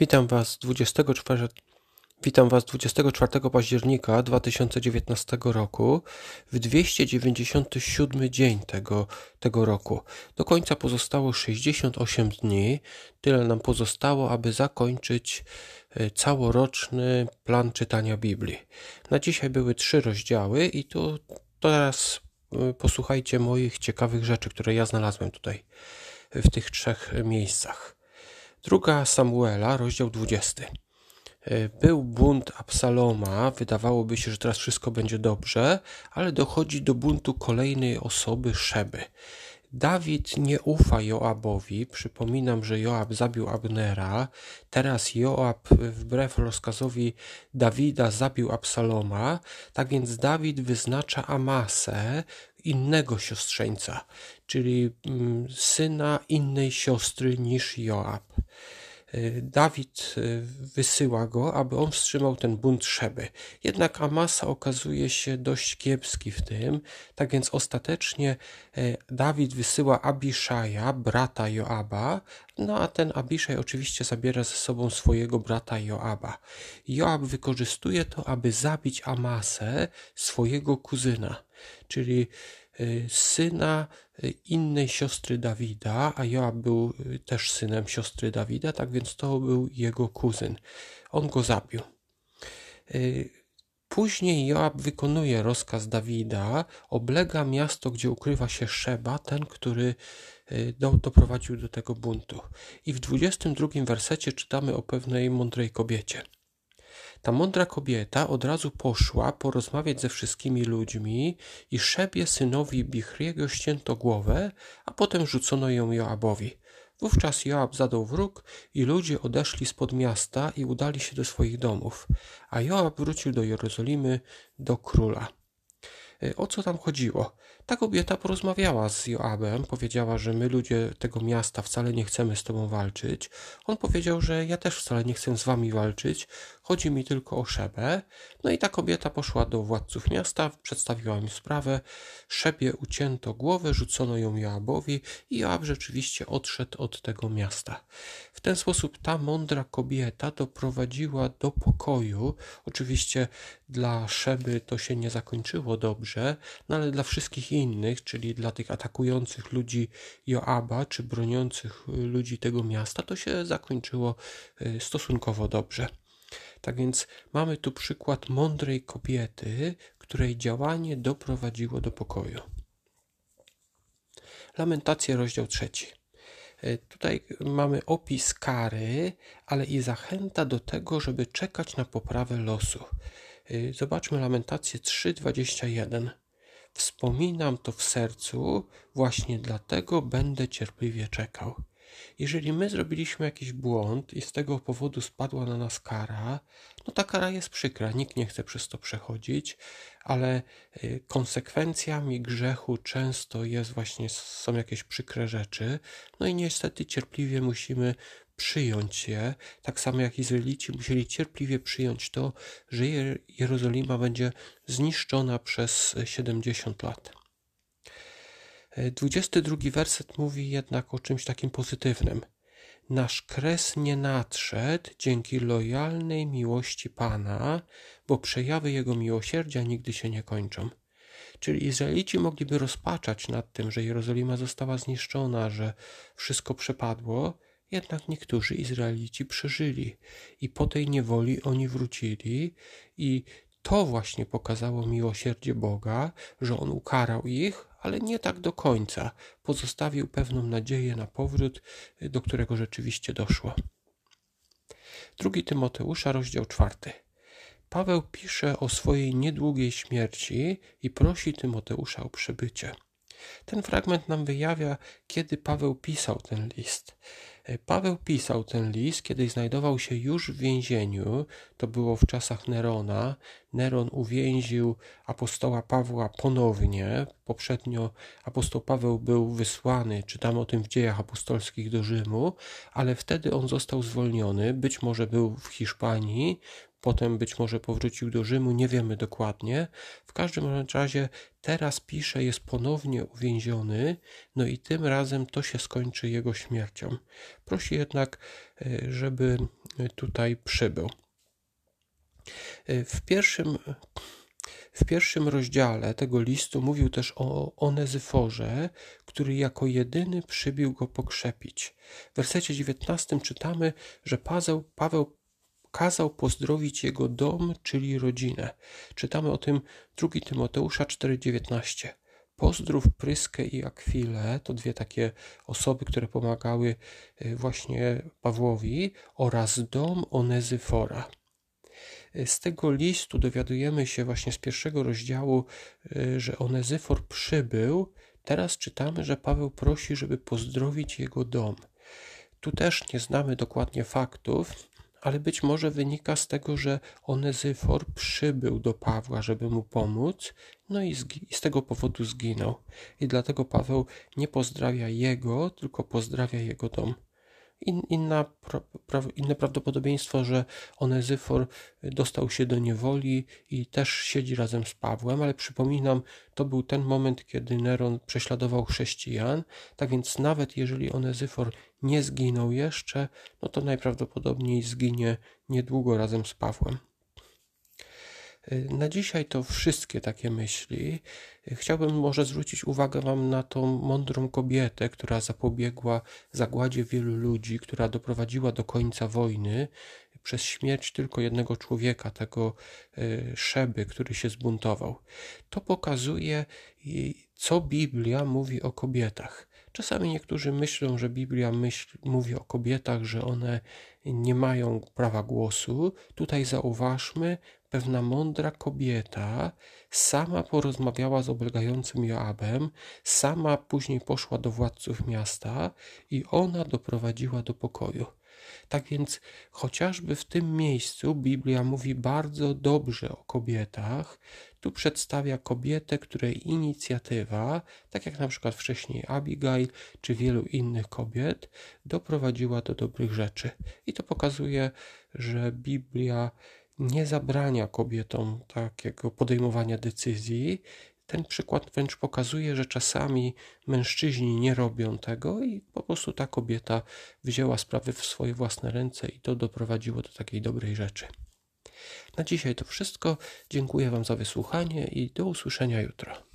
Witam Was 24, witam Was 24 października 2019 roku w 297 dzień tego, tego roku. Do końca pozostało 68 dni. Tyle nam pozostało, aby zakończyć e, całoroczny plan czytania Biblii. Na dzisiaj były trzy rozdziały i tu teraz e, posłuchajcie moich ciekawych rzeczy, które ja znalazłem tutaj w tych trzech miejscach. Druga Samuela, rozdział 20. E, był bunt Absaloma, wydawałoby się, że teraz wszystko będzie dobrze, ale dochodzi do buntu kolejnej osoby, Szeby. Dawid nie ufa Joabowi. Przypominam, że Joab zabił Abnera. Teraz Joab wbrew rozkazowi Dawida zabił Absaloma. Tak więc Dawid wyznacza Amasę, innego siostrzeńca, czyli mm, syna innej siostry niż Joab. Y, Dawid y, wysyła go, aby on wstrzymał ten bunt Szeby. Jednak Amasa okazuje się dość kiepski w tym, tak więc ostatecznie y, Dawid wysyła Abiszaja, brata Joaba, no a ten Abiszaj oczywiście zabiera ze sobą swojego brata Joaba. Joab wykorzystuje to, aby zabić Amasę, swojego kuzyna, czyli syna y, innej siostry Dawida, a Joab był y, też synem siostry Dawida, tak więc to był jego kuzyn. On go zabił. Później Joab wykonuje rozkaz Dawida, oblega miasto, gdzie ukrywa się Szeba, ten, który doprowadził do tego buntu. I w 22 wersecie czytamy o pewnej mądrej kobiecie. Ta mądra kobieta od razu poszła porozmawiać ze wszystkimi ludźmi i Szebie synowi Bichriego ścięto głowę, a potem rzucono ją Joabowi. Wówczas Joab zadał wróg i ludzie odeszli spod miasta i udali się do swoich domów, a Joab wrócił do Jerozolimy, do króla. E, o co tam chodziło? Ta kobieta porozmawiała z Joabem, powiedziała, że my ludzie tego miasta wcale nie chcemy z tobą walczyć. On powiedział, że ja też wcale nie chcę z wami walczyć, chodzi mi tylko o Szebę. No i ta kobieta poszła do władców miasta, przedstawiła im sprawę. Szebie ucięto głowę, rzucono ją Joabowi i Joab rzeczywiście odszedł od tego miasta. W ten sposób ta mądra kobieta doprowadziła do pokoju. Oczywiście dla Szeby to się nie zakończyło dobrze, no ale dla wszystkich innych, czyli dla tych atakujących ludzi Joaba, czy broniących ludzi tego miasta, to się zakończyło y, stosunkowo dobrze. Tak więc mamy tu przykład mądrej kobiety, której działanie doprowadziło do pokoju. Lamentacje, rozdział trzeci. Y, tutaj mamy opis kary, ale i zachęta do tego, żeby czekać na poprawę losu. Y, zobaczmy lamentację 3:21. Wspominam to w sercu, właśnie dlatego będę cierpliwie czekał. Jeżeli my zrobiliśmy jakiś błąd i z tego powodu spadła na nas kara, no ta kara jest przykra, nikt nie chce przez to przechodzić, ale y, konsekwencjami grzechu często jest właśnie, są jakieś przykre rzeczy, no i niestety cierpliwie musimy przyjąć je, tak samo jak Izraelici musieli cierpliwie przyjąć to, że Jerozolima będzie zniszczona przez 70 lat. 22 werset mówi jednak o czymś takim pozytywnym. Nasz kres nie nadszedł dzięki lojalnej miłości Pana, bo przejawy Jego miłosierdzia nigdy się nie kończą. Czyli Izraelici mogliby rozpaczać nad tym, że Jerozolima została zniszczona, że wszystko przepadło, jednak niektórzy Izraelici przeżyli i po tej niewoli oni wrócili i to właśnie pokazało miłosierdzie Boga, że On ukarał ich, ale nie tak do końca. Pozostawił pewną nadzieję na powrót, do którego rzeczywiście doszło. Drugi Tymoteusza, rozdział czwarty. Paweł pisze o swojej niedługiej śmierci i prosi Tymoteusza o przybycie. Ten fragment nam wyjawia, kiedy Paweł pisał ten list. E, Paweł pisał ten list, kiedy znajdował się już w więzieniu. To było w czasach Nerona. Neron uwięził apostoła Pawła ponownie. Poprzednio apostoł Paweł był wysłany, czytamy o tym w dziejach apostolskich do Rzymu, ale wtedy on został zwolniony. Być może był w Hiszpanii, potem być może powrócił do Rzymu, nie wiemy dokładnie. W każdym razie teraz pisze, jest ponownie uwięziony, no i tym razem to się skończy jego śmiercią. Prosi jednak, e, żeby tutaj przybył. W pierwszym, w pierwszym rozdziale tego listu mówił też o Onezyforze, który jako jedyny przybił go pokrzepić. W wersecie 19 czytamy, że Paweł, Paweł kazał pozdrowić jego dom, czyli rodzinę. Czytamy o tym 2 Tymoteusza 4,19. Pozdrów Pryskę i Akwilę, to dwie takie osoby, które pomagały y, właśnie Pawłowi, oraz dom Onezyfora. Y, z tego listu dowiadujemy się właśnie z pierwszego rozdziału, y, że Onezyfor przybył. Teraz czytamy, że Paweł prosi, żeby pozdrowić jego dom. Tu też nie znamy dokładnie faktów, ale być może wynika z tego, że Onezyfor przybył do Pawła, żeby mu pomóc, no i, i z tego powodu zginął. I dlatego Paweł nie pozdrawia jego, tylko pozdrawia jego dom. In, inna, pra, pra, inne prawdopodobieństwo, że Onezyfor dostał się do niewoli i też siedzi razem z Pawłem, ale przypominam, to był ten moment, kiedy Neron prześladował chrześcijan, tak więc nawet jeżeli Onezyfor nie zginął jeszcze, no to najprawdopodobniej zginie niedługo razem z Pawłem. Na dzisiaj to wszystkie takie myśli. Chciałbym może zwrócić uwagę Wam na tą mądrą kobietę, która zapobiegła zagładzie wielu ludzi, która doprowadziła do końca wojny przez śmierć tylko jednego człowieka, tego e, Szeby, który się zbuntował. To pokazuje, co Biblia mówi o kobietach. Czasami niektórzy myślą, że Biblia myśl, mówi o kobietach, że one nie mają prawa głosu. Tutaj zauważmy, pewna mądra kobieta sama porozmawiała z oblegającym Joabem, sama później poszła do władców miasta i ona doprowadziła do pokoju. Tak więc, chociażby w tym miejscu Biblia mówi bardzo dobrze o kobietach, tu przedstawia kobietę, której inicjatywa, tak jak na przykład wcześniej Abigail czy wielu innych kobiet, doprowadziła do dobrych rzeczy. I to pokazuje, że Biblia nie zabrania kobietom takiego podejmowania decyzji. Ten przykład wręcz pokazuje, że czasami mężczyźni nie robią tego i po prostu ta kobieta wzięła sprawy w swoje własne ręce i to doprowadziło do takiej dobrej rzeczy. Na dzisiaj to wszystko. Dziękuję Wam za wysłuchanie i do usłyszenia jutro.